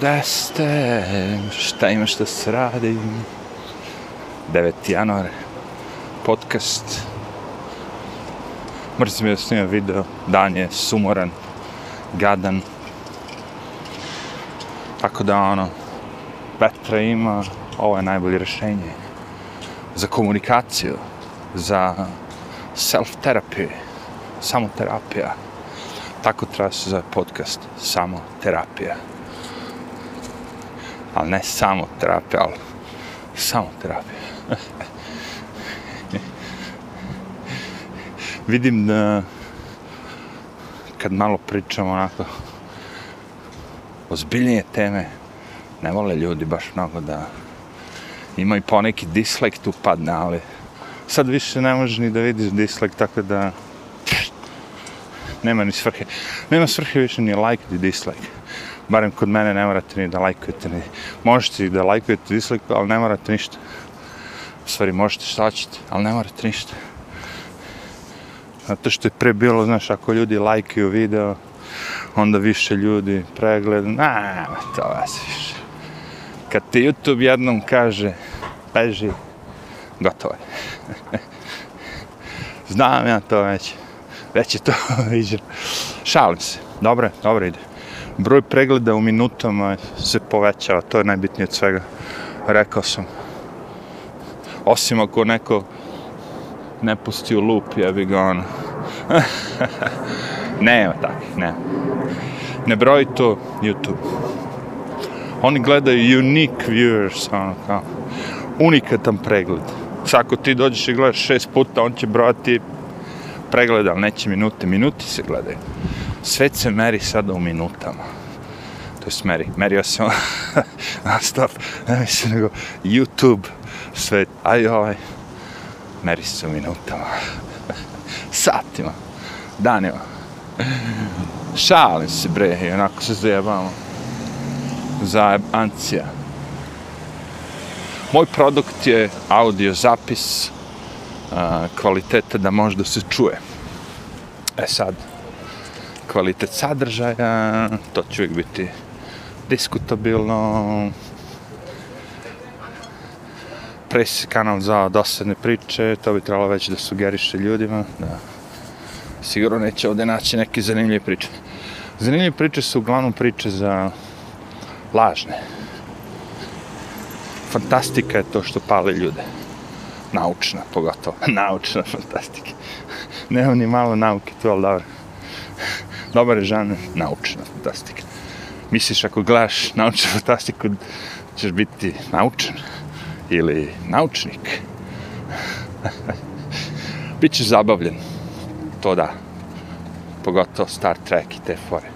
Da ste, šta imaš da se radi? 9. januar, podcast. Mrzim mi da snimam video, dan je sumoran, gadan. Tako da ono, Petra ima, ovo je najbolje rješenje. Za komunikaciju, za self-terapiju, samoterapija. Tako treba se zove podcast, samoterapija ali ne samo terapija, ali samo terapija. Vidim da kad malo pričamo onako ozbiljnije teme, ne vole ljudi baš mnogo da ima i poneki dislike tu padne, ali sad više ne možeš ni da vidiš dislike, tako da nema ni svrhe. Nema svrhe više ni like ni dislike barem kod mene ne morate ni da lajkujete, ni, možete da lajkujete dislike, ali ne morate ništa. U stvari, možete šta ćete, ali ne morate ništa. Zato što je pre bilo, znaš, ako ljudi lajkuju video, onda više ljudi pregleda, na, to vas više. Kad ti YouTube jednom kaže, beži, gotovo je. Znam ja to već, već je to viđeno. Šalim se, dobro, dobro ide broj pregleda u minutama se povećava, to je najbitnije od svega, rekao sam. Osim ako neko ne pusti u lup, ja bi ga ono. nema takvih, ne. Ne broji to YouTube. Oni gledaju unique viewers, ono kao, unikatan pregled. Sako ti dođeš i gledaš šest puta, on će brojati pregleda, ali neće minute, minuti se gledaju Svet se meri sada u minutama. To je meri, merio se on nastav, ne mislim nego YouTube, svet. aj ovaj, meri se u minutama. Satima, danima. Šalim se bre, i onako se zajebamo. Zajebancija. Moj produkt je audio zapis kvaliteta da može da se čuje. E sad, kvalitet sadržaja, to će uvijek biti diskutabilno. Presi kanal za dosadne priče, to bi trebalo već da sugeriše ljudima. Da. Sigurno neće ovdje naći neke zanimljive priče. Zanimljive priče su uglavnom priče za lažne. Fantastika je to što pali ljude. Naučna, pogotovo. Naučna fantastika. Nema ni malo nauke, to ali dobro dobar je žanr naučna fantastika. Misliš ako gledaš naučnu fantastiku, ćeš biti naučan ili naučnik. Biće zabavljen. To da. Pogotovo Star Trek i te fore.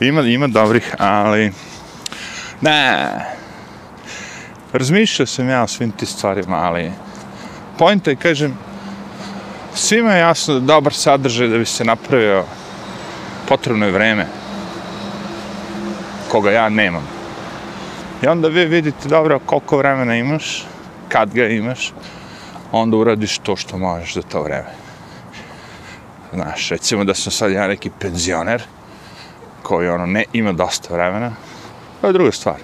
ima, ima dobrih, ali... Ne. Razmišljao sam ja o svim ti stvarima, ali... Pojenta je, kažem, svima je jasno da dobar sadržaj da bi se napravio potrebno je vreme koga ja nemam. I onda vi vidite dobro koliko vremena imaš, kad ga imaš, onda uradiš to što možeš za to vreme. Znaš, recimo da sam sad ja neki penzioner koji ono ne ima dosta vremena, to je druga stvar.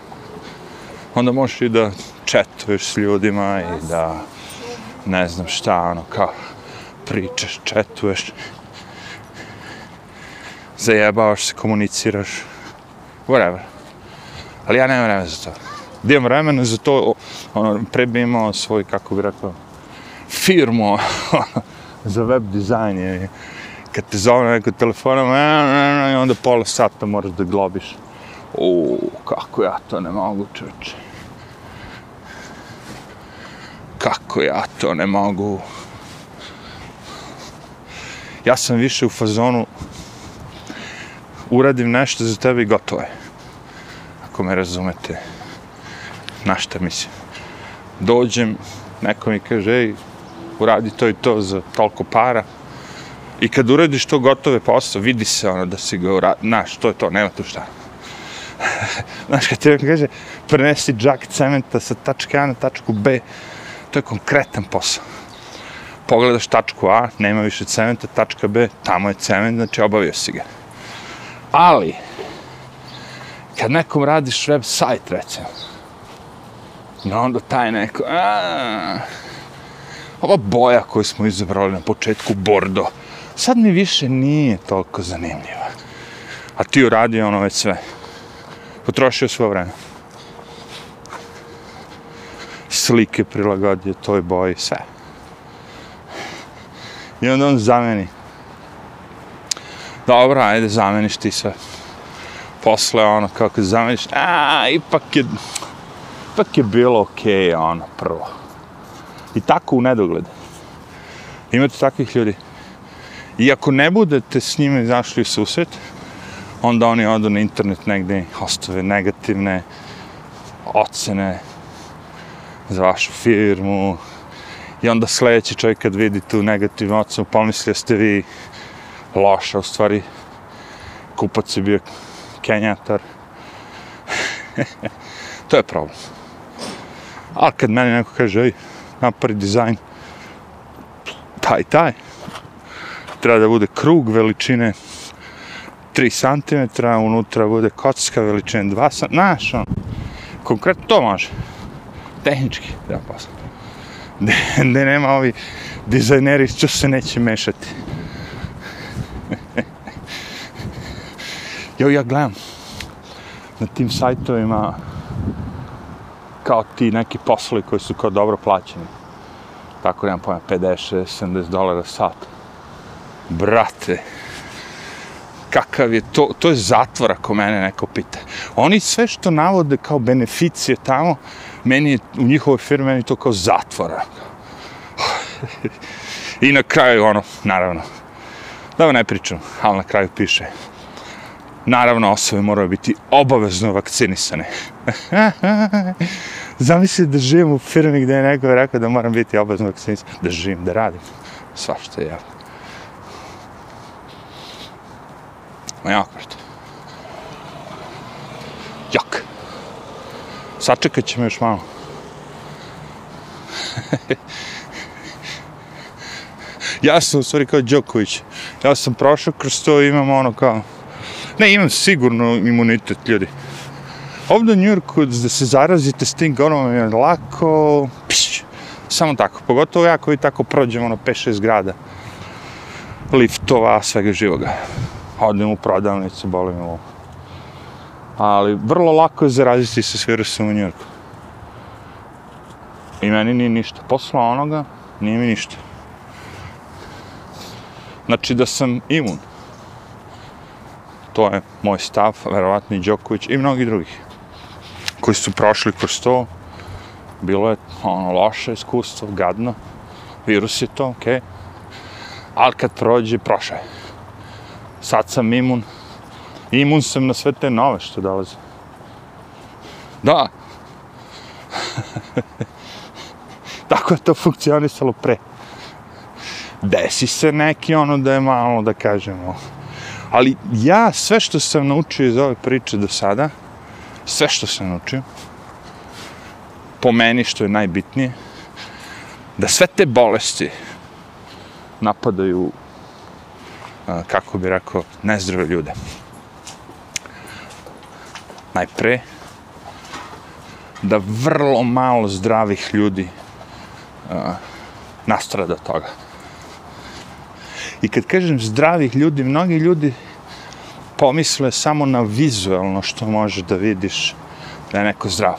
Onda možeš i da četuješ s ljudima i da ne znam šta, ono, kao, pričaš, četuješ, zajebavaš se, komuniciraš, whatever. Ali ja nemam vremena za to. Da imam vremena za to, ono, pre bi imao svoj, kako bi rekao, firmu ono, za web dizajn. Je. Kad te zove neko telefonom, e, e, e, i onda pola sata moraš da globiš. U, kako ja to ne mogu, čoče. Kako ja to ne mogu ja sam više u fazonu uradim nešto za tebe i gotovo je. Ako me razumete, na šta mislim. Dođem, neko mi kaže, ej, uradi to i to za toliko para. I kad uradiš to gotove posao, vidi se ono da si ga uradi, znaš, to je to, nema tu šta. znaš, kad ti kaže, prenesi džak cementa sa tačke A na tačku B, to je konkretan posao pogledaš tačku A, nema više cementa, tačka B, tamo je cement, znači obavio si ga. Ali, kad nekom radiš web sajt, recimo, i onda taj neko, a, ova boja koju smo izabrali na početku, bordo, sad mi više nije toliko zanimljiva. A ti uradio ono već sve. Potrošio svoje vreme. Slike prilagodio toj boji, sve. I onda on zameni. Dobro, ajde, zameniš ti sve. Posle, ono, kako zameniš, a, ipak je, ipak je bilo okej, okay, ono, prvo. I tako u nedogled. Imate takvih ljudi. I ako ne budete s njima izašli u susret, onda oni odu na internet negde, ostave negativne ocene za vašu firmu. I onda sledeći čovjek kad vidi tu negativnu ocenu, pa pomisli da ste vi loša, u stvari kupac je bio kenjatar. to je problem. Ali kad meni neko kaže, ej, napari dizajn, taj, taj, treba da bude krug veličine 3 cm, unutra bude kocka veličine 2 cm, znaš, on, konkretno to može, tehnički, da posla. Ne, nema ovi dizajneri, što se neće mešati. jo, ja gledam na tim sajtovima kao ti neki poslovi koji su kao dobro plaćeni. Tako nemam pojma, 50, 70 dolara sat. Brate, kakav je to, to je zatvor ako mene neko pita. Oni sve što navode kao beneficije tamo, meni je u njihovoj firmi, meni to kao zatvora. I na kraju, ono, naravno, da ne pričam, ali na kraju piše, naravno osobe moraju biti obavezno vakcinisane. Zamisli da živim u firmi gdje je neko rekao da moram biti obavezno vakcinisan, da živim, da radim. Svašta je javno. Ma jako što. Jak. Sačekat ćemo još malo. ja sam u stvari kao Đoković. Ja sam prošao kroz to i imam ono kao Ne, imam sigurno imunitet, ljudi. Ovdje u Njurku, da se zarazite s tim gorom, je lako, piš, samo tako. Pogotovo ja koji tako prođem, ono, 5-6 grada. Liftova, svega živoga. Odem u prodavnicu, bolim ovo. Ali vrlo lako je zaraziti se s virusom u Njurku. I meni nije ništa. Posla onoga, nije mi ništa. Znači da sam imun to je moj stav, verovatno i Đoković i mnogi drugih koji su prošli kroz to. Bilo je ono loše iskustvo, gadno. Virus je to, okej. Okay. Ali kad prođe, prošle. Sad sam imun. Imun sam na sve te nove što dolaze. Da. Tako je to funkcionisalo pre. Desi se neki ono da je malo, da kažemo, Ali ja sve što sam naučio iz ove priče do sada, sve što sam naučio, po meni što je najbitnije, da sve te bolesti napadaju, kako bi rekao, nezdrave ljude. Najpre, da vrlo malo zdravih ljudi uh, nastrada toga. I kad kažem zdravih ljudi, mnogi ljudi pomisle samo na vizualno što može da vidiš da je neko zdrav.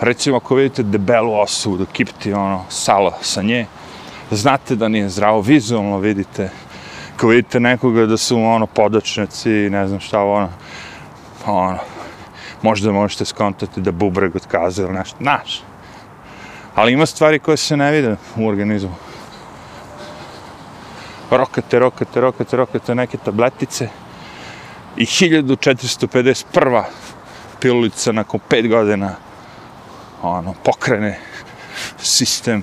Recimo, ako vidite debelu osobu dok kipti ono, salo sa nje, znate da nije zdravo, vizualno vidite. Ako vidite nekoga da su ono podočnici, ne znam šta ono, pa, ono, možda možete skontati da bubreg otkaze ili nešto, znaš. Ali ima stvari koje se ne vide u organizmu rokate, rokate, rokate, rokate neke tabletice i 1451. pilulica nakon 5 godina ono, pokrene sistem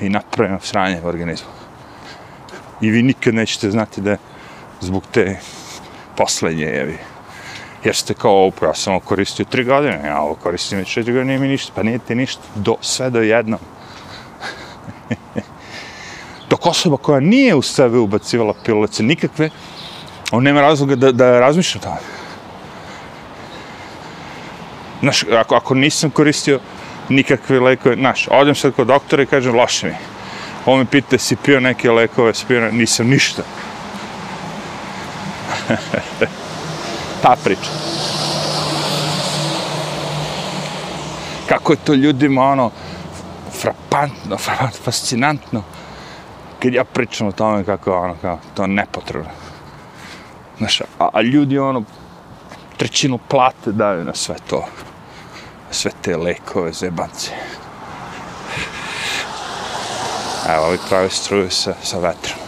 i napravimo sranje u organizmu. I vi nikad nećete znati da zbog te poslednje, jevi. Jer ste kao ovo, ja sam ovo koristio 3 godine, ja ovo koristim već 4 godine, nije mi ništa, pa nije ti ništa, do, sve do jednom. dok osoba koja nije u sebe ubacivala pilulece nikakve, on nema razloga da, da razmišlja o tome. Znaš, ako, ako nisam koristio nikakve lekove, znaš, odem sad kod doktora i kažem, loše mi. On me pita, si pio neke lekove, si pio, nisam ništa. Ta priča. Kako je to ljudima, ono, frapantno, frapantno, fascinantno, kad ja pričam o tome kako je ono, kao, to nepotrebno. Znaš, a, a ljudi, ono, trećinu plate daju na sve to. Sve te lekove, zebance. Evo, ovi pravi struju sa, sa vetrom.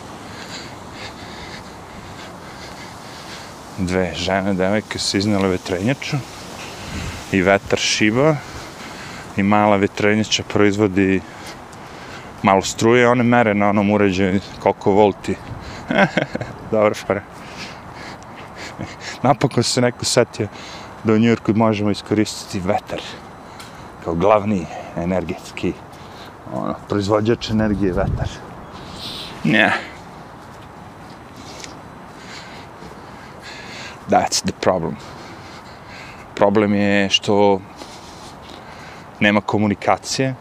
Dve žene, devojke su iznale vetrenjaču i vetar šiba i mala vetrenjača proizvodi malo struje, one mere na onom uređaju koliko volti. Dobro, špare. Napokon se neko setio da u Njurku možemo iskoristiti vetar kao glavni energetski ono, proizvođač energije vetar. Ne. That's the problem. Problem je što nema komunikacije.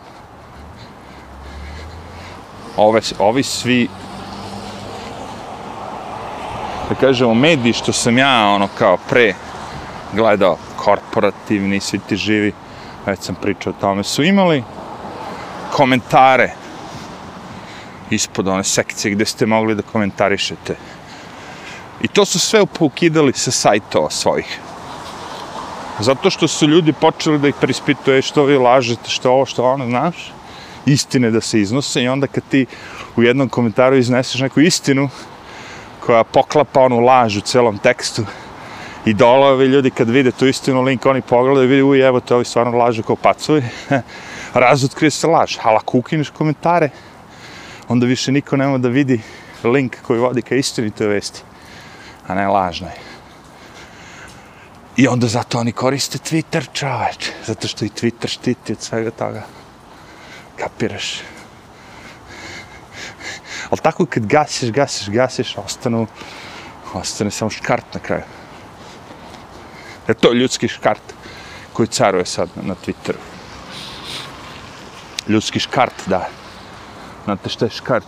Ove, ovi svi da kažemo mediji što sam ja ono kao pre gledao korporativni svi ti živi već sam pričao o tome su imali komentare ispod one sekcije gde ste mogli da komentarišete. I to su sve poukidali sa sajtova svojih. Zato što su ljudi počeli da ih prispituje što vi lažete, što ovo, što ono, znaš, istine da se iznose i onda kad ti u jednom komentaru izneseš neku istinu koja poklapa onu laž u celom tekstu i dole ovi ljudi kad vide tu istinu link, oni pogledaju i vidi, uj, evo te ovi stvarno lažu kao pacovi. razotkrije se laž. Ali ako ukineš komentare, onda više niko nema da vidi link koji vodi ka istinitoj vesti, a ne lažnoj. I onda zato oni koriste Twitter, čoveč, zato što i Twitter štiti od svega toga. Kapiraš? Ali tako kad gasiš, gasiš, gasiš, ostanu, ostane samo škart na kraju. E to je ljudski škart koji caruje sad na Twitteru ljudski škart, da. Znate šta je škart?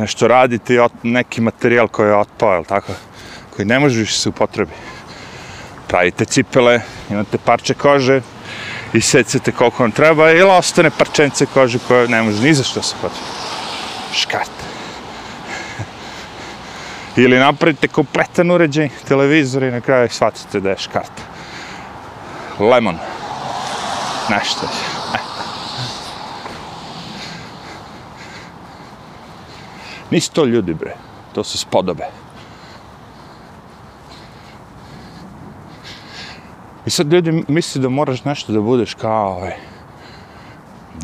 Nešto radite i ot, neki materijal koji je otpao, jel tako? Koji ne može više se upotrebi. Pravite cipele, imate parče kože i secete koliko vam treba ili ostane parčence kože koje ne može ni za što se potrebi. Škart. Ili napravite kompletan uređaj, televizor i na kraju shvatite da je škart. Lemon. Lemon nešto. Nisu to ljudi, bre. To su spodobe. I sad ljudi misli da moraš nešto da budeš kao ovaj,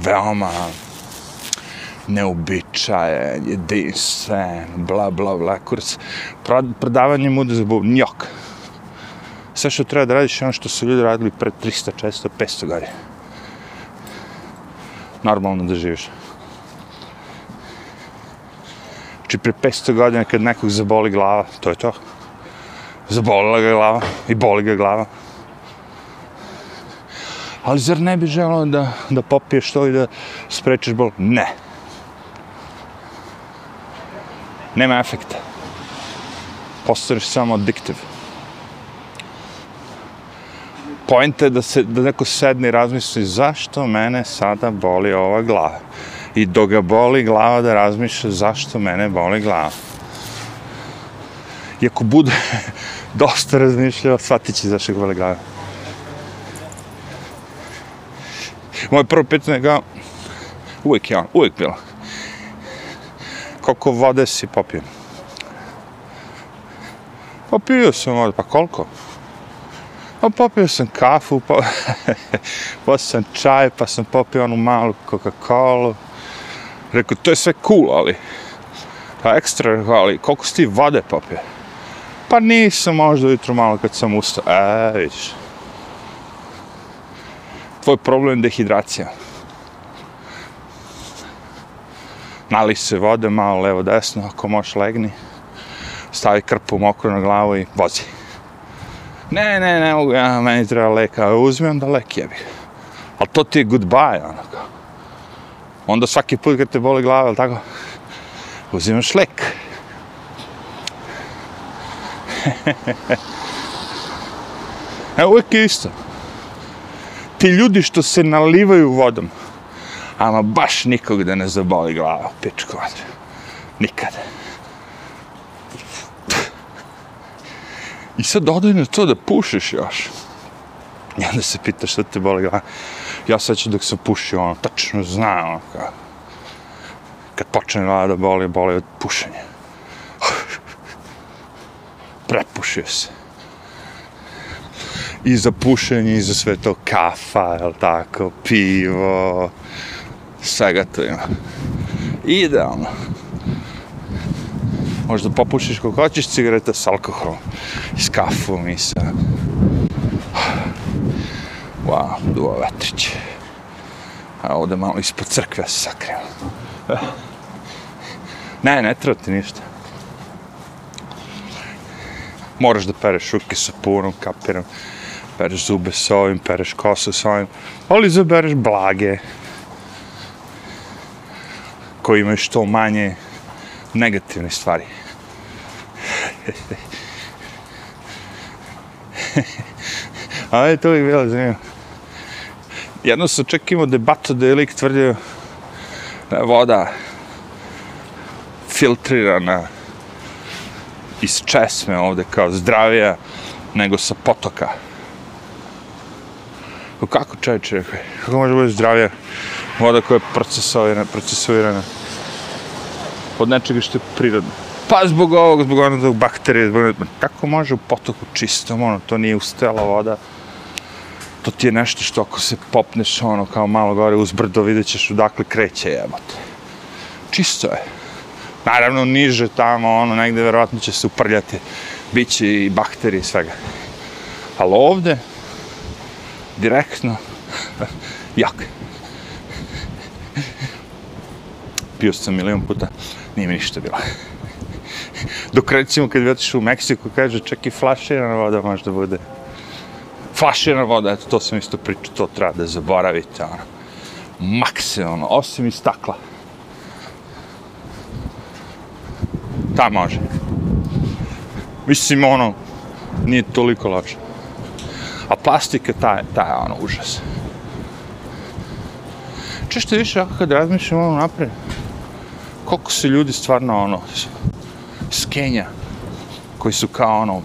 veoma neobičajen, jedinstven, bla, bla, bla, kurs. Prodavanje muda za bub, njok. Sve što treba da radiš je ono što su ljudi radili pre 300, 400, 500 godina normalno da živiš. Znači, pre 500 godina kad nekog zaboli glava, to je to. Zabolila ga glava i boli ga glava. Ali zar ne bi želao da, da popiješ to i da sprečeš bol? Ne. Nema efekta. Postaneš samo addiktiv. Poenta je da, se, da neko sedne i razmisli zašto mene sada boli ova glava. I dok ga boli glava da razmišlja zašto mene boli glava. I ako bude dosta razmišljao, shvatit će zašto ga boli glava. Moje prvo pitanje je uvijek je on, uvijek bilo. Koliko vode si popio? Pa popio sam vode, pa koliko? Pa popio sam kafu, pa, pa sam čaj, pa sam popio onu malu Coca-Cola. Rekao, to je sve cool, ali... Pa ekstra, ali koliko si ti vade papje? Pa nisam možda jutro malo kad sam ustao. E, vidiš. Tvoj problem je dehidracija. Nali se vode malo levo desno, ako možeš legni. Stavi krpu mokru na glavu i vozi Ne, ne, ne mogu, ja, meni treba leka, uzmi onda lek jebi. Ali to ti je goodbye, ono kao. Onda svaki put kad te boli glava, ali tako, uzimaš lek. Evo uvijek je isto. Ti ljudi što se nalivaju vodom, ama baš nikog da ne zaboli glava, pičko vatre. Nikad. I sad dodaj na to da pušiš još. I onda se pitaš šta te boli glava. Ja sećam dok sam pušio, ono, tačno znam, ono, kao. Kad počne glava da boli, boli od pušenja. Prepušio se. I za pušenje, i za sve to kafa, jel tako, pivo, svega to ima. Idealno. Možda popušiš kako hoćeš cigareta s alkoholom, i s kafom, i sa... Wow, duo vetrić. A ovde malo ispod crkve se sakrio. Ne, ne treba ti ništa. Moraš da pereš ruke sa punom, kapiram. Pereš zube s ovim, pereš kosu s ovim. Ali zabereš blage. Koji imaju što manje negativne stvari. A to uvijek bilo zanimljivo. Jedno se čak imao debatu da je lik tvrdio da je voda filtrirana iz česme ovde kao zdravija nego sa potoka. O kako čovječe, kako može biti zdravija voda koja je procesuirana, procesuirana od nečega što je prirodno. Pa zbog ovog, zbog onog bakterije, zbog onog, kako može u potoku čistom, ono, to nije ustela voda, to ti je nešto što ako se popneš ono kao malo gore uz brdo vidjet ćeš odakle kreće jebote. Čisto je. Naravno niže tamo ono negde verovatno će se uprljati biće i bakterije i svega. Ali ovde direktno jak. Pio sam milion puta, nije mi ništa bilo. Dok recimo kad bi otišao u Meksiku, kaže čak i flaširana voda možda bude flaširana voda, eto, to sam isto pričao, to treba da zaboravite, ono. Maksimalno, osim iz stakla. Ta može. Mislim, ono, nije toliko loše. A plastika, ta, ta je, ono, užas. Češto više, ako kad razmišljam ono napred, koliko se ljudi stvarno, ono, skenja, koji su kao, ono,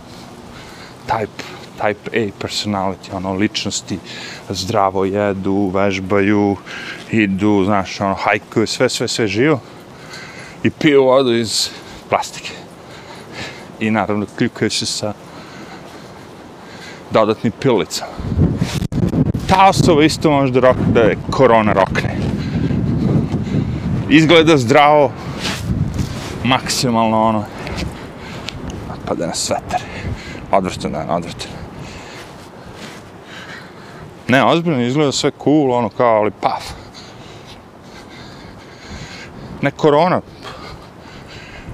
type type A personality, ono, ličnosti, zdravo jedu, vežbaju, idu, znaš, ono, hajkuju, sve, sve, sve živo. I piju vodu iz plastike. I naravno, kljukaju se sa dodatnim pilicama. Ta osoba isto može da, rok, da je korona rokne. Izgleda zdravo, maksimalno ono, pa da na sveter. Odvrtan dan, odvrtan. Ne, ozbiljno izgleda sve cool, ono kao, ali paf. Ne korona.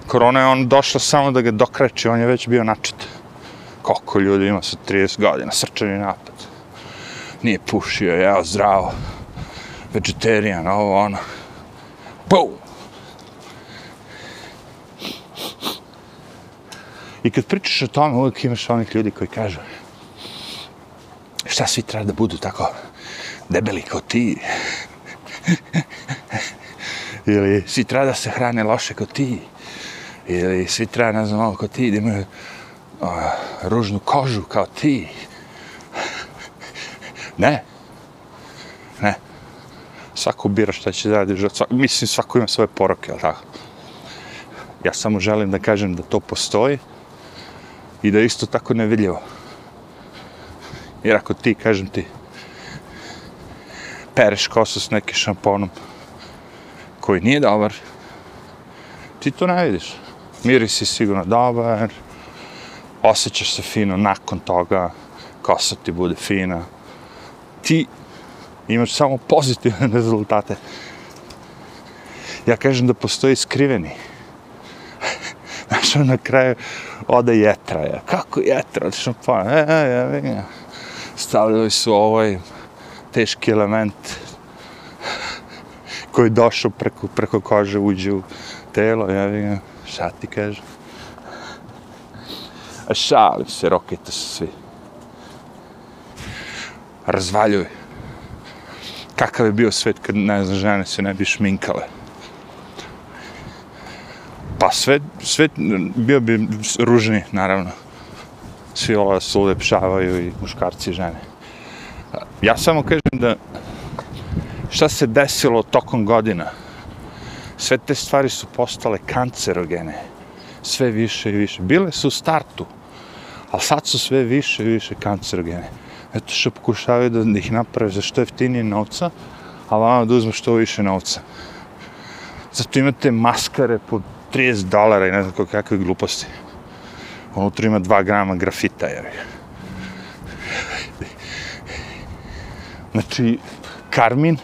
Korona je on došla samo da ga dokreći, on je već bio načet. Koliko ljudi ima sa 30 godina, srčani napad. Nije pušio, jeo zdravo. Vegetarian, ovo, ono. Bum! I kad pričaš o tome, uvijek imaš onih ljudi koji kažu, šta svi treba da budu tako debeli kao ti? Ili svi treba da se hrane loše kao ti? Ili svi treba, ne znam, kao ti, da imaju uh, ružnu kožu kao ti? ne. Ne. Svako bira šta će da radi. Mislim, svako ima svoje poroke, ali tako? Ja samo želim da kažem da to postoji i da isto tako nevidljivo. Jer ako ti, kažem ti, pereš kosu s nekim šamponom koji nije dobar, ti to ne vidiš. Miris je sigurno dobar, osjećaš se fino nakon toga, kosa ti bude fina. Ti imaš samo pozitivne rezultate. Ja kažem da postoji skriveni. Znaš, ono na kraju ode jetra, ja. Kako jetra? od pa, e, e, e, e, stavljali su ovaj teški element koji došao preko, preko kože, uđe u telo, ja vidim, šta ti kaže? A šalim se, rokete su svi. Razvaljuj. Kakav je bio svet kad, ne znam, žene se ne bi šminkale. Pa svet, svet bio bi ružni, naravno. Znači, Svi ovo se ulepšavaju i muškarci i žene. Ja samo kažem da šta se desilo tokom godina, sve te stvari su postale kancerogene. Sve više i više. Bile su u startu, ali sad su sve više i više kancerogene. Eto što pokušavaju da ih naprave za što jeftinije novca, a vama da uzme što više novca. Zato imate maskare po 30 dolara i ne znam kakve gluposti. Ono Unutra ima 2 grama grafita, jer Znači, Karmin,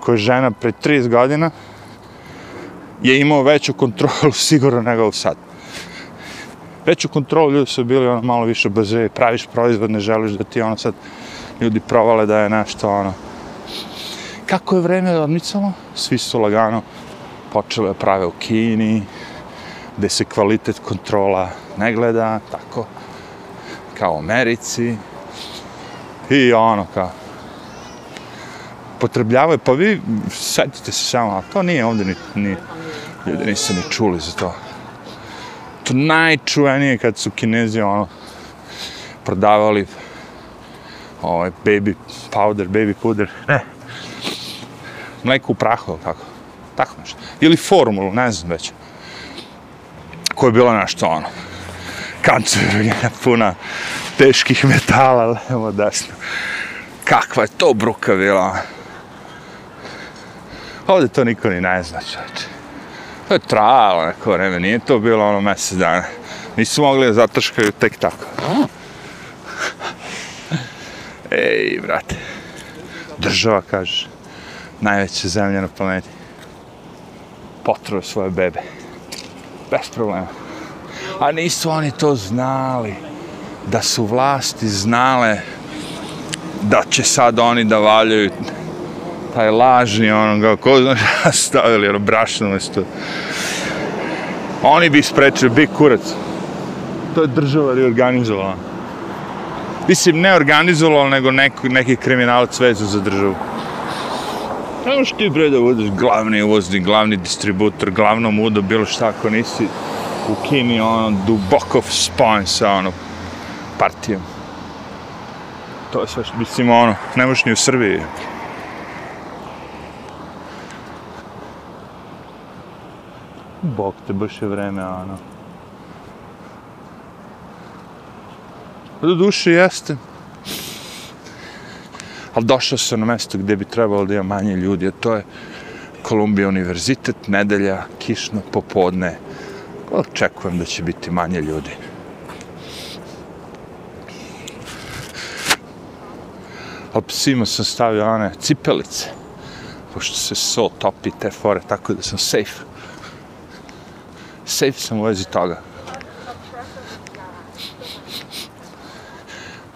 koja je žena pre 30 godina, je imao veću kontrolu sigurno nego sad. Veću kontrolu ljudi su bili ono malo više baze, praviš proizvod, ne želiš da ti ono sad ljudi provale da je nešto ono. Kako je vreme odmicalo? Svi su lagano počeli da prave u Kini, gde se kvalitet kontrola ne gleda, tako, kao u Americi. I ono, kao, potrebljavaju, pa vi setite se samo, a to nije ovdje ni, ni ljudi nisu ni čuli za to. To najčuvenije kad su kinezi ono, prodavali ovaj baby powder, baby puder, ne, mleko u prahu, tako, tako nešto. Ili formulu, ne znam već, koja je bila nešto ono, kancerogena, puna teških metala, levo, desno. Kakva je to bruka bila, Ovdje to niko ni ne zna, čovječe. To je trajalo neko vreme, nije to bilo ono mjesec dana. Nisu mogli da zatrškaju tek tako. Ej, brate. Država, kažeš. Najveća zemlja na planeti. Potruje svoje bebe. Bez problema. A nisu oni to znali. Da su vlasti znale da će sad oni da valjaju taj lažni onoga, ko zna stavili, ono, brašno mesto. Oni bi sprečili, bi kurac. To je država reorganizovala. Mislim, ne organizovala, nego neko, neki kriminalac vezu za državu. Ne možeš ti bre da budeš glavni uvozni, glavni distributor, glavno mudo, bilo šta ako nisi u Kini, ono, duboko spojen sa, ono, partijom. To je sve što, mislim, ono, ne možeš ni u Srbiji. Bog te baš je vreme, ono. Do duše jeste. Ali došao sam na mesto gdje bi trebalo da ima manje ljudi, a to je Kolumbija univerzitet, nedelja, kišno, popodne. Očekujem da će biti manje ljudi. Ali psima sam stavio one cipelice, pošto se so topi te fore, tako da sam safe safe sam u vezi toga.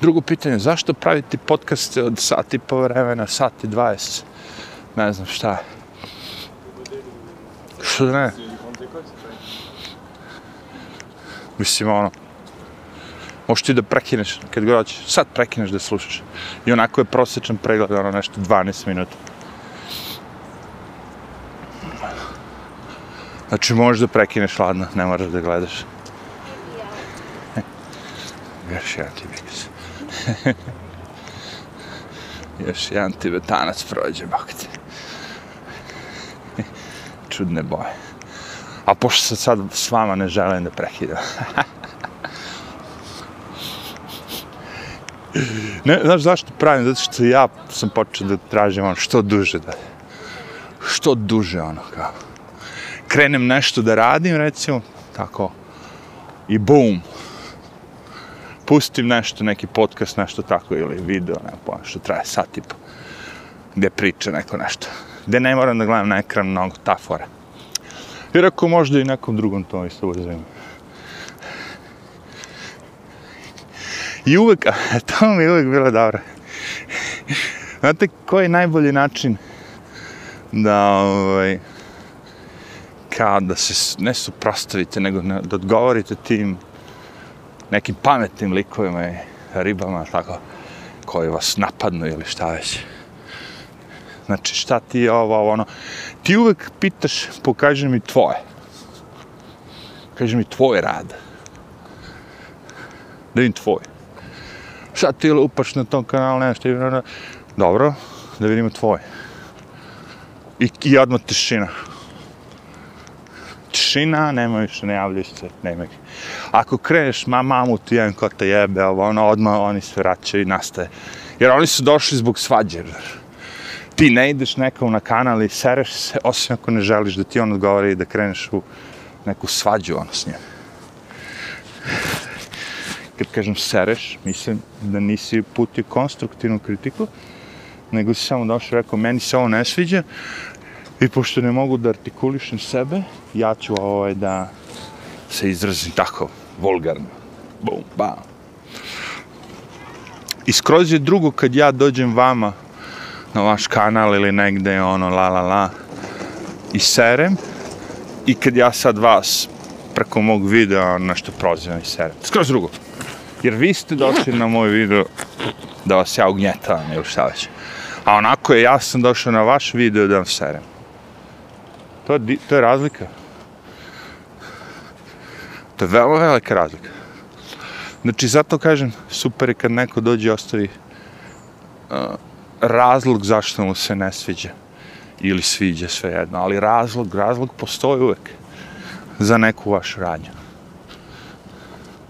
Drugo pitanje, zašto praviti podcaste od sati po vremena, sati 20? Ne znam šta. Što da ne? Mislim, ono, možeš ti da prekineš kad god hoćeš, sad prekineš da slušaš. I onako je prosječan pregled, ono nešto 12 minuta. Znači, možeš da prekineš ladno, ne moraš da gledaš. Gaš ja ti tibikis. Još jedan tibetanac prođe, bok te. Čudne boje. A pošto se sad s vama ne želim da prekidam. ne, znaš zašto pravim? Zato što ja sam počeo da tražim ono što duže da... Što duže ono kao krenem nešto da radim, recimo, tako, i bum pustim nešto, neki podcast, nešto tako, ili video, ne pojma, što traje sat i po, gde priča neko nešto. Gde ne moram da gledam na ekran mnogo, ta fora. Jer ako možda i nekom drugom to isto uzim. I uvek, to mi je uvek bilo dobro. Znate, koji je najbolji način da, ovaj, kao da se, ne suprostavite, nego da odgovorite tim nekim pametnim likovima i ribama, tako, koji vas napadnu ili šta već. Znači, šta ti je ovo, ovo, ono. Ti uvek pitaš, pokaži mi tvoje. Kaži mi tvoj rad. Da vidim tvoj. Šta ti lupaš na tom kanalu, nešto, dobro, da vidimo tvoj. I, i odmah tišina. Tišina, nemoj više, ne javljaju se, nema. Ako kreneš, ma mamu ti jedan ko te jebe, ovo, ono, odmah oni se vraćaju i nastaje. Jer oni su došli zbog svađe. Ti ne ideš nekom na kanal i sereš se, osim ako ne želiš da ti on odgovori i da kreneš u neku svađu, ono, s njim. Kad kažem sereš, mislim da nisi putio konstruktivnu kritiku, nego si samo došao i rekao, meni se ovo ne sviđa, i pošto ne mogu da artikulišem sebe, ja ću ovaj da se izrazim tako, vulgarno. Bum, bam. I skroz je drugo kad ja dođem vama na vaš kanal ili negde, ono, la, la, la, i serem, i kad ja sad vas preko mog videa ono, nešto prozivam i serem. Skroz drugo. Jer vi ste došli na moj video da vas ja ugnjetavam ili šta već. A onako je, ja sam došao na vaš video da vam serem. To je, to je razlika. To je veoma velika razlika. Znači, zato kažem, super je kad neko dođe i ostavi uh, razlog zašto mu se ne sviđa. Ili sviđa sve jedno. Ali razlog, razlog postoji uvek za neku vašu radnju.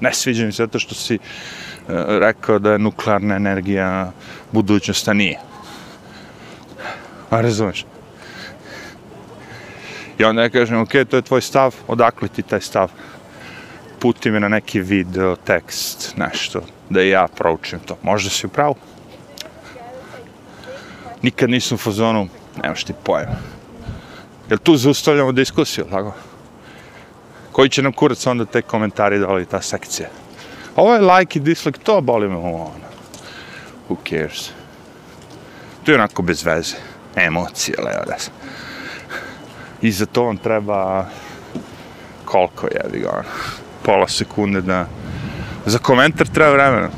Ne sviđa mi se zato što si uh, rekao da je nuklearna energija budućnost, a nije. A razumeš? I onda ja kažem, ok, to je tvoj stav, odakle ti taj stav? Puti me na neki video, tekst, nešto, da ja proučim to. Možda si u pravu. Nikad nisam u fazonu, nemaš ti pojma. Jel tu zaustavljamo diskusiju, tako? Koji će nam kurac onda te komentari doli, ta sekcija? Ovo je like i dislike, to boli me ono. Who cares? To je onako bez veze. Emocije, leo da i za to vam treba koliko je, ga, ono, pola sekunde da... Za komentar treba vremena.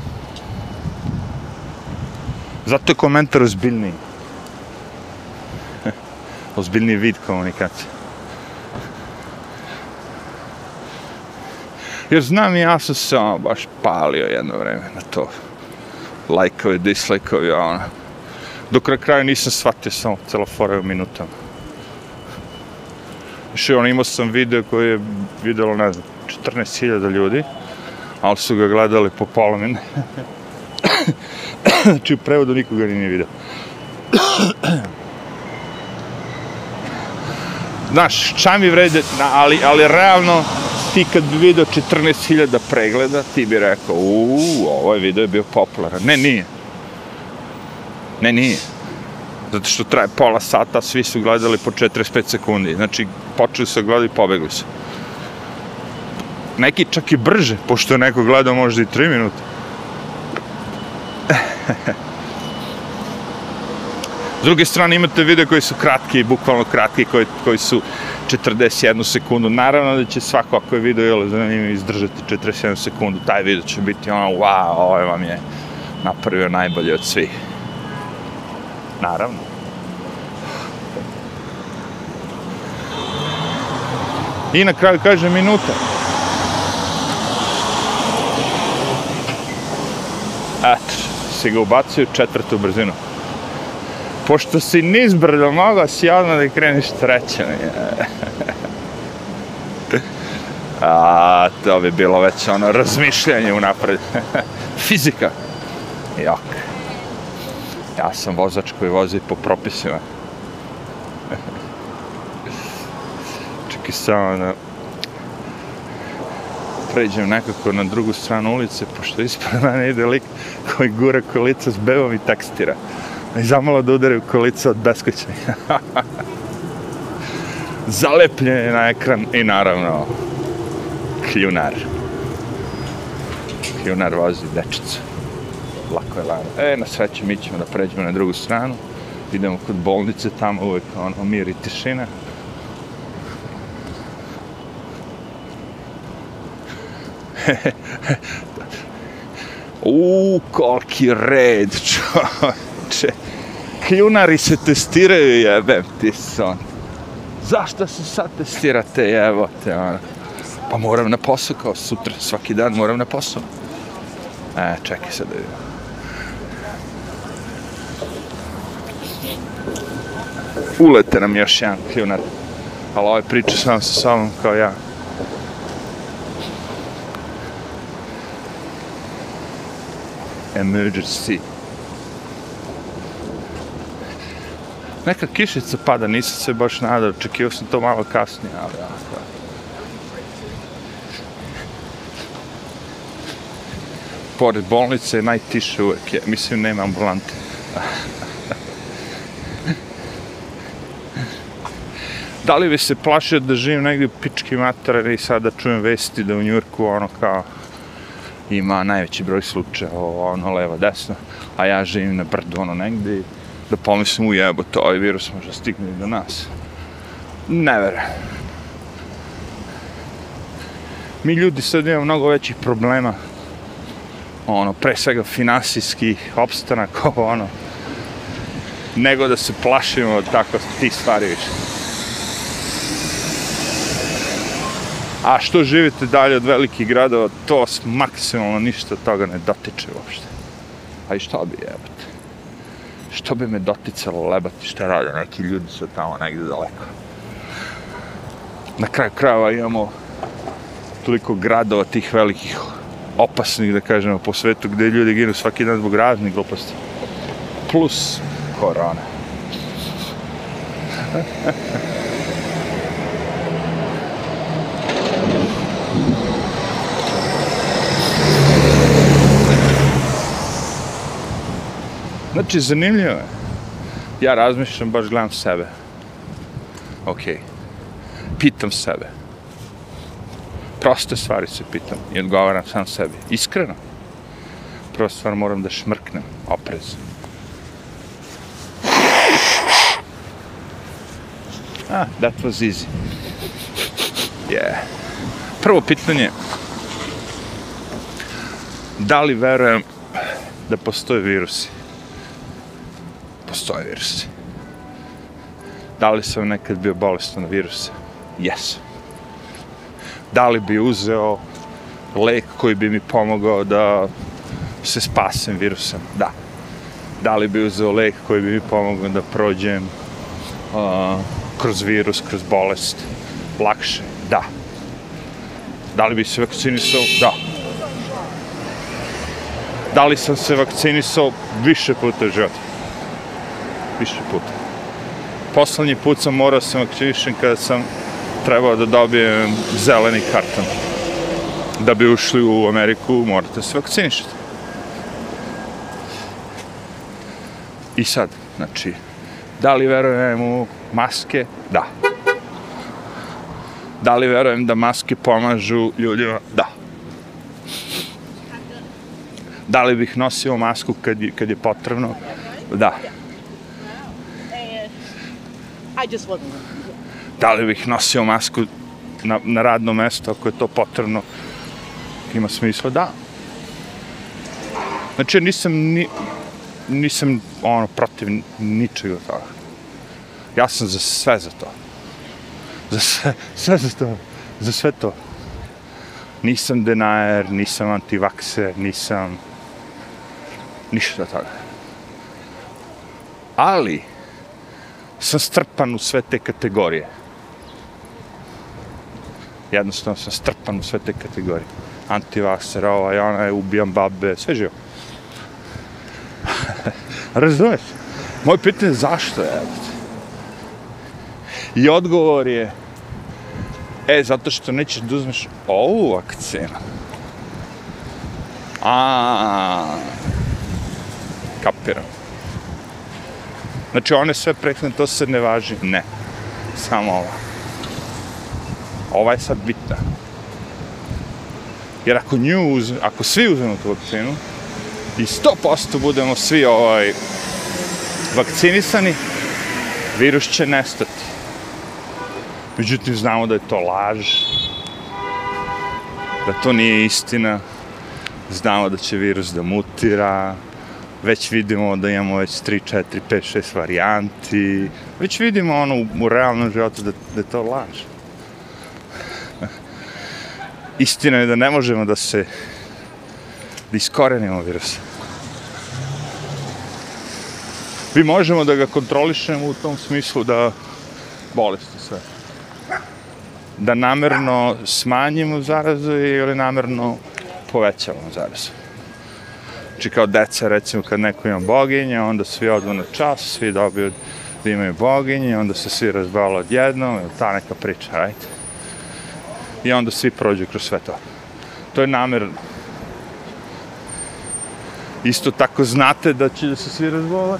Zato je komentar ozbiljniji. ozbiljniji vid komunikacije. Jer znam ja sam se ono baš palio jedno vreme na to. Lajkovi, dislajkovi, ono. Dok na kraju nisam shvatio samo celofore u minutama. Še, on imao sam video koji je videlo, ne znam, 14.000 ljudi, ali su ga gledali po pola mene. znači u prevodu nikoga nije video. Znaš, čam mi vrede, ali, ali realno, ti kad bi video 14.000 pregleda, ti bi rekao, uuu, ovaj video je bio popularan. Ne, nije. Ne, nije zato što traje pola sata, svi su gledali po 45 sekundi. Znači, počeli se gledati i pobegli se. Neki čak i brže, pošto je neko gledao možda i 3 minuta. S druge strane imate video koji su kratki, bukvalno kratki, koji, koji su 41 sekundu. Naravno da će svako ako je video jel, zanimljivo izdržati 41 sekundu. Taj video će biti ono, wow, ovaj vam je napravio najbolje od svih. Naravno. I na kraju kaže minuta. Eto, si ga ubacio četvrtu brzinu. Pošto si nizbrdo mogao si odmah da kreniš treće. A, to bi bilo već ono razmišljanje unapred. Fizika. Jok. ja sam vozač koji vozi po propisima. Čekaj samo da pređem nekako na drugu stranu ulice, pošto ispred mene ide lik koji gura kolica s bebom i tekstira. I zamalo da udari u kolica od beskoćenja. Zalepljen je na ekran i naravno kljunar. kljunar vozi dečicu. Lako je lano. E, na sreću mi ćemo da pređemo na drugu stranu. Idemo kod bolnice, tamo uvek ono, mir i tišina. U, koliki red, čoče. Kljunari se testiraju, jebem ti son. Zašto se sad testirate, jebote, ono? Pa moram na posao kao sutra, svaki dan moram na posao. E, čekaj sad da vidim. Ulete nam još jedan kljunar. Ali ovaj priča sam sa sobom kao ja. Emergency. Neka kišica pada, nisam se baš nadao, očekivao sam to malo kasnije, ali ja, Pored bolnice je najtiše uvek, je, mislim nema ambulante. da li bi se plašio da živim negdje u pički mater i sada čujem vesti da u Njurku ono kao ima najveći broj slučaja, ono levo, desno, a ja živim na brdu, ono negdje, da pomislim u to ovaj virus može stigne do nas. Ne vere. Mi ljudi sad imamo mnogo većih problema, ono, pre svega finansijskih opstanak, ono, nego da se plašimo od tako tih stvari više. A što živite dalje od velikih gradova, to vas maksimalno ništa toga ne dotiče uopšte. A i što bi jebate? Što bi me doticalo lebati šta rade neki ljudi sa tamo negdje daleko? Na kraju krajeva imamo toliko gradova tih velikih opasnih, da kažemo, po svetu gdje ljudi ginu svaki dan zbog raznih gluposti. Plus korona. Znači, zanimljivo je. Ja razmišljam, baš gledam sebe. Ok. Pitam sebe. Proste stvari se pitam i odgovaram sam sebi. Iskreno. Prva stvar moram da šmrknem. Oprez. Ah, that was easy. Yeah. Prvo pitanje. Da li verujem da postoje virusi? Postoje virusi. Da li sam nekad bio bolestan na viruse? Jes. Da li bi uzeo lek koji bi mi pomogao da se spasem virusa? Da. Da li bi uzeo lek koji bi mi pomogao da prođem uh, kroz virus, kroz bolest? Lakše? Da. Da li bi se vakcinisao? Da. Da li sam se vakcinisao više puta u životu? Više puta. Poslednji put sam morao se vakcinišem kada sam trebao da dobijem zeleni karton. Da bi ušli u Ameriku, morate se vakcinišati. I sad, znači, da li verujem u maske? Da. Da li verujem da maske pomažu ljudima? Da. Da li bih nosio masku kad je, kad je potrebno? Da. I just wasn't. Da li bih nosio masku na, na radno mesto ako je to potrebno? Ima smisla, da. Znači, nisam ni, nisam ono protiv ničega toga. Ja sam za sve za to. Za sve, sve za to. Za sve to. Nisam denajer, nisam antivakser, nisam ništa toga. Ali, sam strpan u sve te kategorije. Jednostavno sam strpan u sve te kategorije. Antivakser, ovaj, onaj, ubijam babe, sve živo. Razumeš? Moje pitanje je zašto je? I odgovor je, e, zato što nećeš da uzmeš ovu vakcinu. A, kapiram. Znači, one sve prethodne, to se ne važi. Ne. Samo ova. Ova je sad bitna. Jer ako nju uz, ako svi uzmemo tu vakcinu i 100% budemo svi ovaj, vakcinisani, virus će nestati. Međutim, znamo da je to laž, da to nije istina, znamo da će virus da mutira, već vidimo da imamo već 3, 4, 5, 6 varijanti, već vidimo ono u, u realnom životu da, da je to laž. Istina je da ne možemo da se da iskorenimo virusa. Mi možemo da ga kontrolišemo u tom smislu da bolesti sve. Da namerno smanjimo zarazu ili namerno povećavamo zarazu. Znači kao deca, recimo, kad neko ima boginje, onda svi odu na čas, svi dobiju da imaju boginje, onda se svi razbavljaju odjednom, ta neka priča, right? I onda svi prođu kroz sve to. To je namer. Isto tako znate da će da se svi razbole,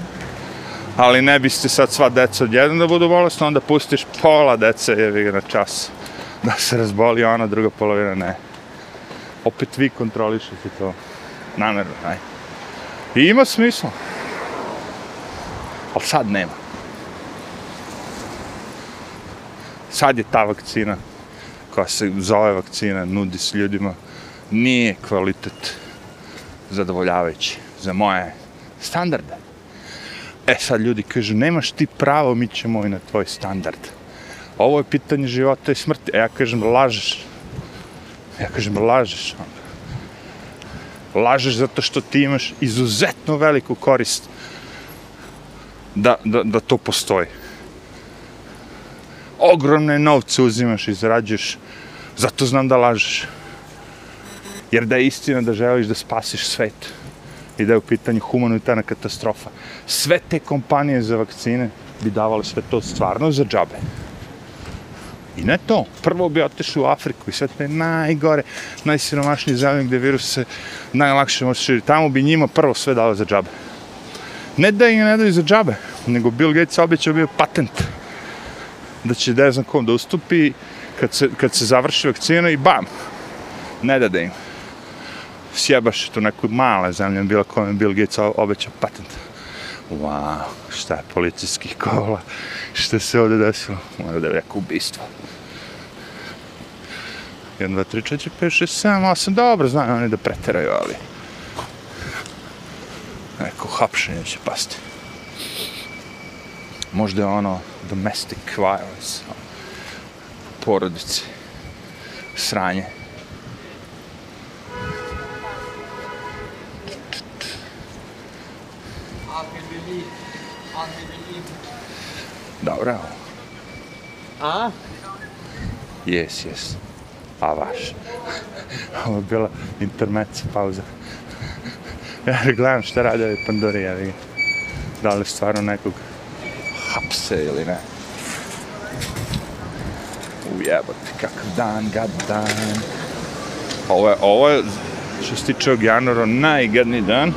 ali ne biste sad sva deca odjednom da budu bolesna, onda pustiš pola dece, jevi ga na čas, da se razboli, a ona druga polovina ne. Opet vi kontrolišete to namjerno, aj. I ima smisla. Ali sad nema. Sad je ta vakcina, koja se zove vakcina, nudi s ljudima, nije kvalitet zadovoljavajući za moje standarde. E sad ljudi kažu, nemaš ti pravo, mi ćemo i na tvoj standard. Ovo je pitanje života i smrti. E ja kažem, lažeš. Ja kažem, lažeš. Lažeš zato što ti imaš izuzetno veliku korist da, da, da to postoji. Ogromne novce uzimaš i zarađuješ, zato znam da lažeš. Jer da je istina da želiš da spasiš svet i da je u pitanju humanitarna katastrofa. Sve te kompanije za vakcine bi davale sve to stvarno za džabe. I ne to. Prvo bi otišao u Afriku i sve te najgore, najsiromašnije zemlje gde virus se najlakše može širiti. Tamo bi njima prvo sve dao za džabe. Ne da im ne daju za džabe, nego Bill Gates obećao bio patent da će ne znam kom da ustupi kad se, kad se završi vakcina i bam, ne da da im. Sjebaš tu neku male zemlje, bila kome Bill Gates obećao patent. Wow, šta je policijskih kola, šta se ovdje desilo, mora da je neko ubistvo. 1, 2, 3, 4, 5, 6, 7, 8, dobro, znaju oni da preteraju, ali... Neko hapšenje će pasti. Možda je ono domestic violence, ono, porodice, sranje. Dobro. A? Jes, jes. A vaš. Ovo je bila intermezza, pauza. Ja gledam šta radi ovi pandori, ja vidim. Da li stvarno nekog hapse ili ne. Ujebati, kakav dan, gad dan. Ovo je, ovo je, što se tiče ovog januara, najgadniji dan,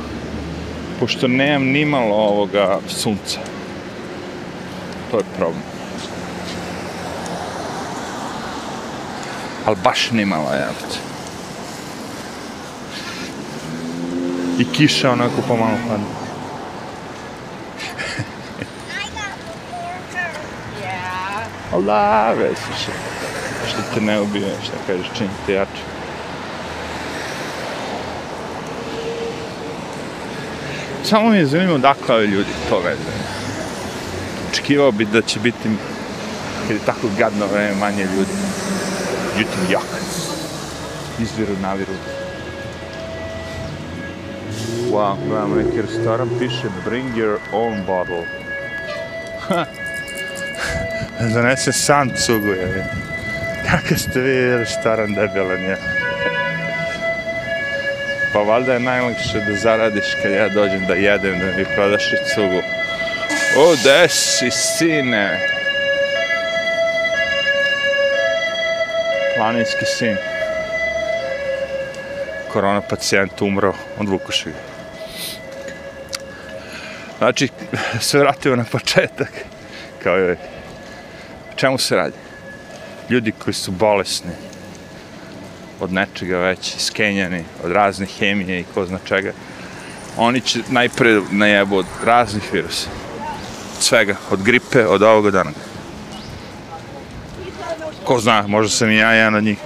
pošto nemam nimalo ovoga sunca. To je problem. Ali baš nimalo, jebate. I kiša onako pomalo pada. Yeah. Allah, već što, što te ne ubije, šta kažeš, čini te jače. Samo mi je zanimljivo odakle ovi ljudi to veze. Očekivao bi da će biti, kad je tako gadno vreme, manje ljudi. Međutim, jak. Izviru, naviru. Wow, gledamo neki restoran, piše bring your own bottle. Zanese sam cugu, je. Kakav ste vi restoran debilan, je. Pa valjda je najlakše da zaradiš kad ja dođem da jedem, da mi prodaš i cugu. O, desi, sine. Planinski sin. Korona pacijent umro, odvukuši ga. Znači, sve vratimo na početak. Kao je, čemu se radi? Ljudi koji su bolesni, od nečega već skenjani, od razne hemije i ko zna čega, oni će najpre najebu od raznih virusa. Svega, od gripe, od ovoga dana. Ko zna, možda sam i ja jedan od njih.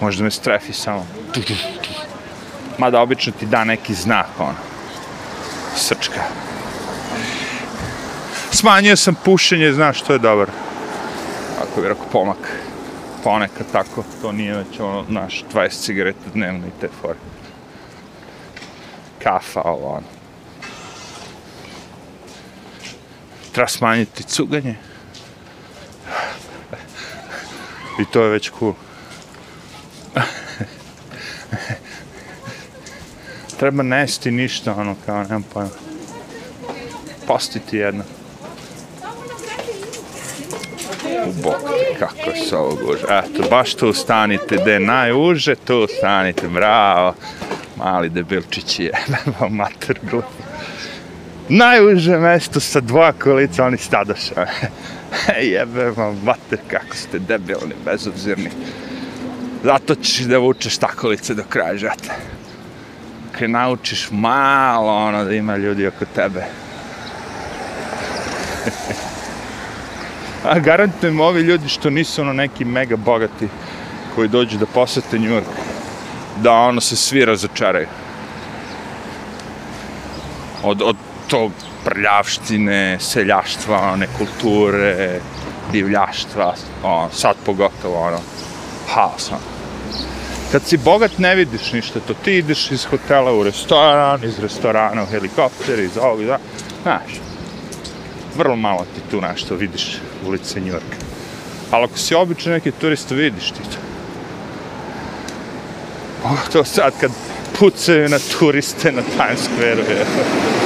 Možda me strefi samo. Mada obično ti da neki znak, ono. Srčka. Smanjio sam pušenje, znaš, to je dobar. Ako bi rekao pomak. Ponekad tako, to nije već ono, naš, 20 cigareta dnevno i te fore. Kafa, ovo, ono. Treba smanjiti cuganje. I to je već cool. Treba nesti ništa, ono, kao, nemam pojma. Postiti jedno. U bok, kako se ovo guže. Eto, baš tu stanite, gde najuže, tu stanite, bravo. Mali debilčići je, vam mater glupo. Najuže mesto sa dva kolica, oni stadoša. Jebe vam mater, kako ste debilni, bezobzirni. Zato ćeš da vučeš takolice do kraja žete. Kad naučiš malo ono da ima ljudi oko tebe. A garantujem ovi ljudi što nisu ono neki mega bogati koji dođu da posete New York, da ono se svi razočaraju. Od, od tog prljavštine, seljaštva, one kulture, divljaštva, ono, sad pogotovo ono, haos, ono. Kad si bogat ne vidiš ništa, to ti ideš iz hotela u restoran, iz restorana u helikopter, iz ovog, da, znaš, vrlo malo ti tu nešto vidiš ulice New Yorka. Ali ako si običan neki turista, vidiš ti to. Pogotovo to sad kad pucaju na turiste na Times Square-u.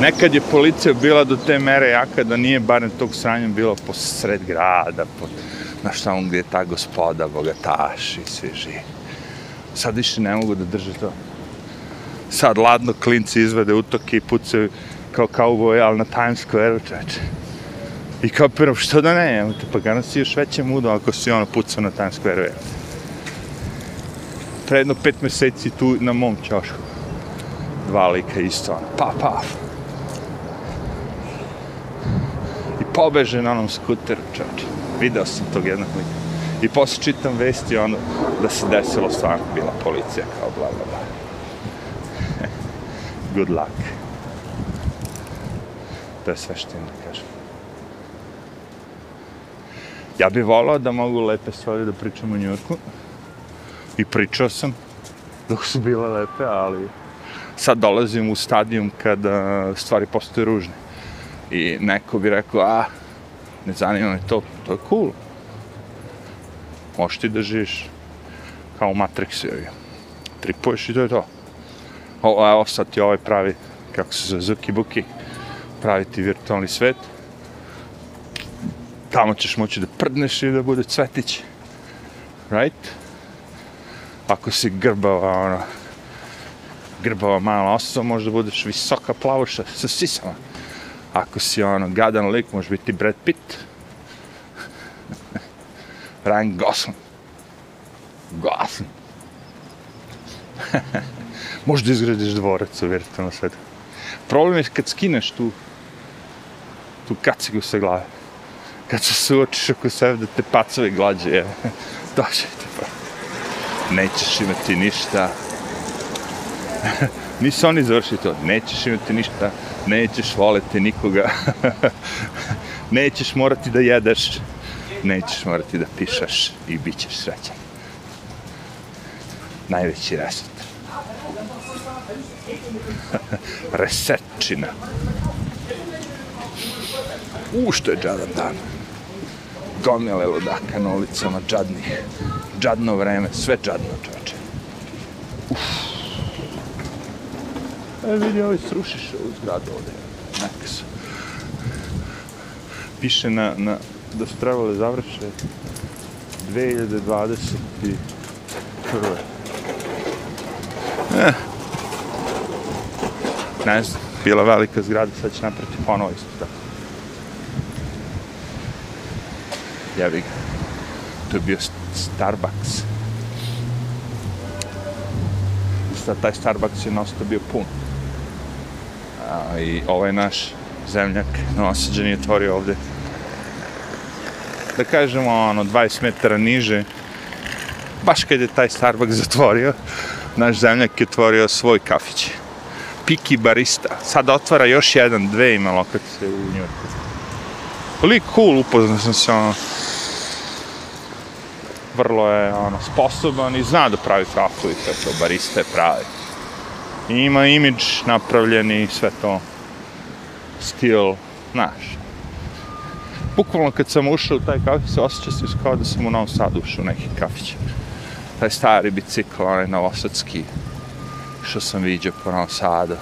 Nekad je policija bila do te mere jaka da nije barem tog sranja bilo po sred grada, po, na šta on gdje je ta gospoda, bogataši, svi živi. Sad više ne mogu da drže to. Sad ladno klinci izvede utoke i pucaju kao kauboj, ali na Times Square, čeče. I kapiram, što da ne, evo te, pa gano si još veće mudo ako si ono pucao na Times Square. evo. Pre jedno pet meseci tu na mom čošku. Dva lika isto, ono, pa, pa. I pobeže na onom skuteru, čoče. Video sam tog jednog lika. I posle čitam vesti, ono, da se desilo stvarno, bila policija, kao bla, bla, bla. Good luck. To je sve što imam da kažem. Ja bih volao da mogu lepe stvari da pričam u Njurku. I pričao sam dok su bile lepe, ali sad dolazim u stadijum kada stvari postaju ružne. I neko bi rekao, a, ne zanima me to, to je cool. Možeš ti da živiš kao u Matrixu, jevi. Tripuješ i to je to. O, evo sad ti ovaj pravi, kako se zove, Zuki Buki, pravi ti virtualni svet. Tamo ćeš moći da prdneš i da bude cvetić. Right? Ako si grbava, ono, grbava mala osoba, možda budeš visoka plavuša sa sisama. Ako si ono, gadan lik, može biti Brad Pitt. Ryan Gosling. Gosling. možda izgradiš dvorac u virtualnom svetu. Problem je kad skineš tu tu kacigu sa glave. Kad se suočiš oko sebe da te pacove glađe, je. Dođe te pa. Nećeš imati ništa. Nisu oni završili to. Nećeš imati ništa. Nećeš voleti nikoga. Nećeš morati da jedeš. Nećeš morati da pišaš i bit ćeš srećan. Najveći reset. Resetčina. U, što je džadan dan. Gomile ludaka na ulicama, džadnih. Džadno vreme, sve džadno, čoče. Uf. E, vidi, ovaj srušiš ovu zgradu ovde. Neka. Piše na, na, da su trebali završe 2021. Eh. Ne znam, bila velika zgrada, sad će naprati ponovo isto tako. Ja ga. to je bio Starbucks. I sad taj Starbucks je nosto bio pun. A, I ovaj naš zemljak nosađen je otvorio ovde. Da kažemo, ono, 20 metara niže, baš kad je taj Starbucks zatvorio, naš zemljak je otvorio svoj kafić. Piki Barista. Sad otvara još jedan, dve ima lokacije u Njurku. koliko cool, upoznao sam se, ono, vrlo je ono, sposoban i zna da pravi kafu i to, barista je pravi. I ima imidž napravljen i sve to, stil, znaš. Bukvalno kad sam ušao u taj kafić, se osjeća se kao da sam u Novom Sadu ušao u neki kafić. Taj stari bicikl, onaj novosadski, što sam vidio po Novom Sadu.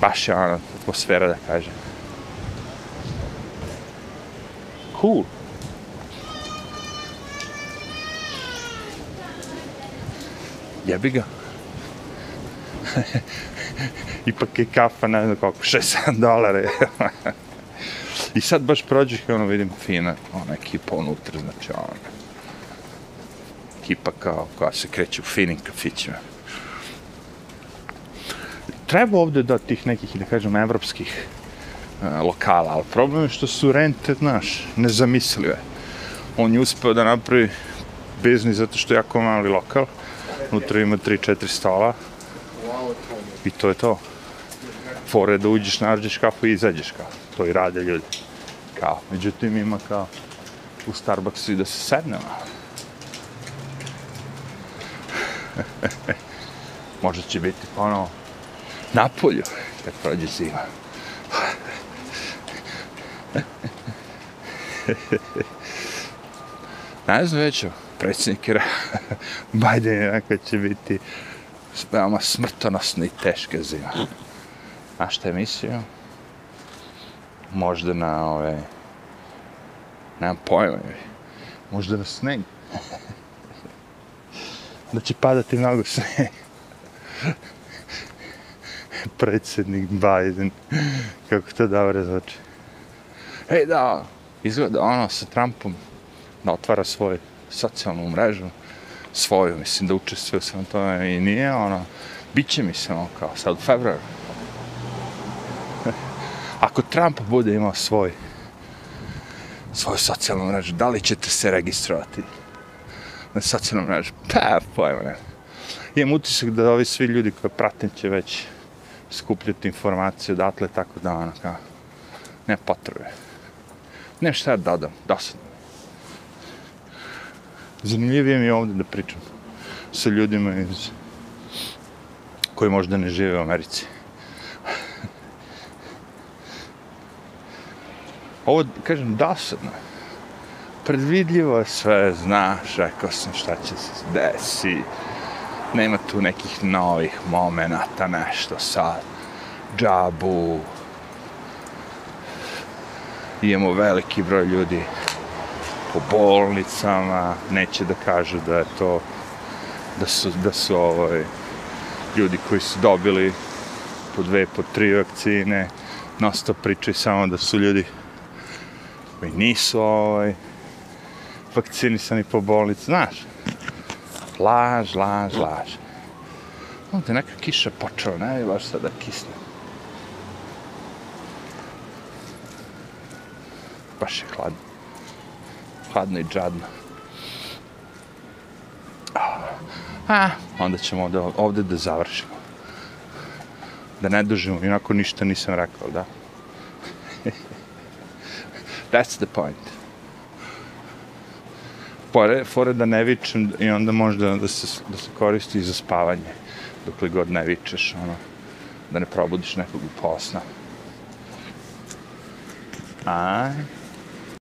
Baš je ona atmosfera da kažem. Cool. jebi ga. Ipak je kafa, ne znam koliko, 6-7 dolara je. I sad baš prođeš i ono vidim fina, ona ekipa unutra, znači ona. Ekipa kao, koja se kreće u finim kafićima. Treba ovde da tih nekih, da kažem, evropskih e, lokala, ali problem je što su rente, znaš, nezamislive. On je uspeo da napravi biznis zato što je jako mali lokal, unutra ima 3-4 stola i to je to. Fore da uđeš, nađeš kafu i izađeš kao. To i rade ljudi. Kao. Međutim ima kao u Starbucksu i da se sednemo. Možda će biti ono na polju kad prođe zima. ne znam već, predsjednik Biden je će biti veoma smrtonosne i teške zime. A šta je mislio? Možda na ove... Nemam pojma. Možda na sneg. da će padati mnogo sneg. Predsjednik Biden. Kako to dobro zvuči. Ej, da, izgleda ono sa Trumpom da otvara svoju socijalnu mrežu svoju, mislim da učestvuje sam to i nije ono, bit će mi se ono kao sad u februaru. Ako Trump bude imao svoj svoju socijalnu mrežu, da li ćete se registrovati na socijalnu mrežu? Pa, pojma ne. Imam utisak da ovi svi ljudi koje pratim će već skupljati informacije odatle, tako da ono kao, ne potrebe. Ne šta ja dodam, dosadno. Zanimljivije mi je ovdje da pričam sa ljudima iz koji možda ne žive u Americi. Ovo, kažem, dosadno. Predvidljivo je sve, znaš, rekao sam šta će se desi. Nema tu nekih novih momenata, nešto sad. Džabu. Imamo veliki broj ljudi po bolnicama, neće da kažu da je to da su, da su ovaj, ljudi koji su dobili po dve, po tri vakcine, nosto pričaju samo da su ljudi koji nisu ovaj, vakcinisani po bolnici, znaš, laž, laž, laž. Ovdje neka kiša počela, ne baš sada kisne. Baš je hladno hladno i džadno. A, onda ćemo ovde, ovde da završimo. Da ne dužimo, inako ništa nisam rekao, da? That's the point. Fore, fore da ne vičem i onda možda da se, da se koristi za spavanje. Dokle god ne vičeš, ono, da ne probudiš nekog u posna. Aj.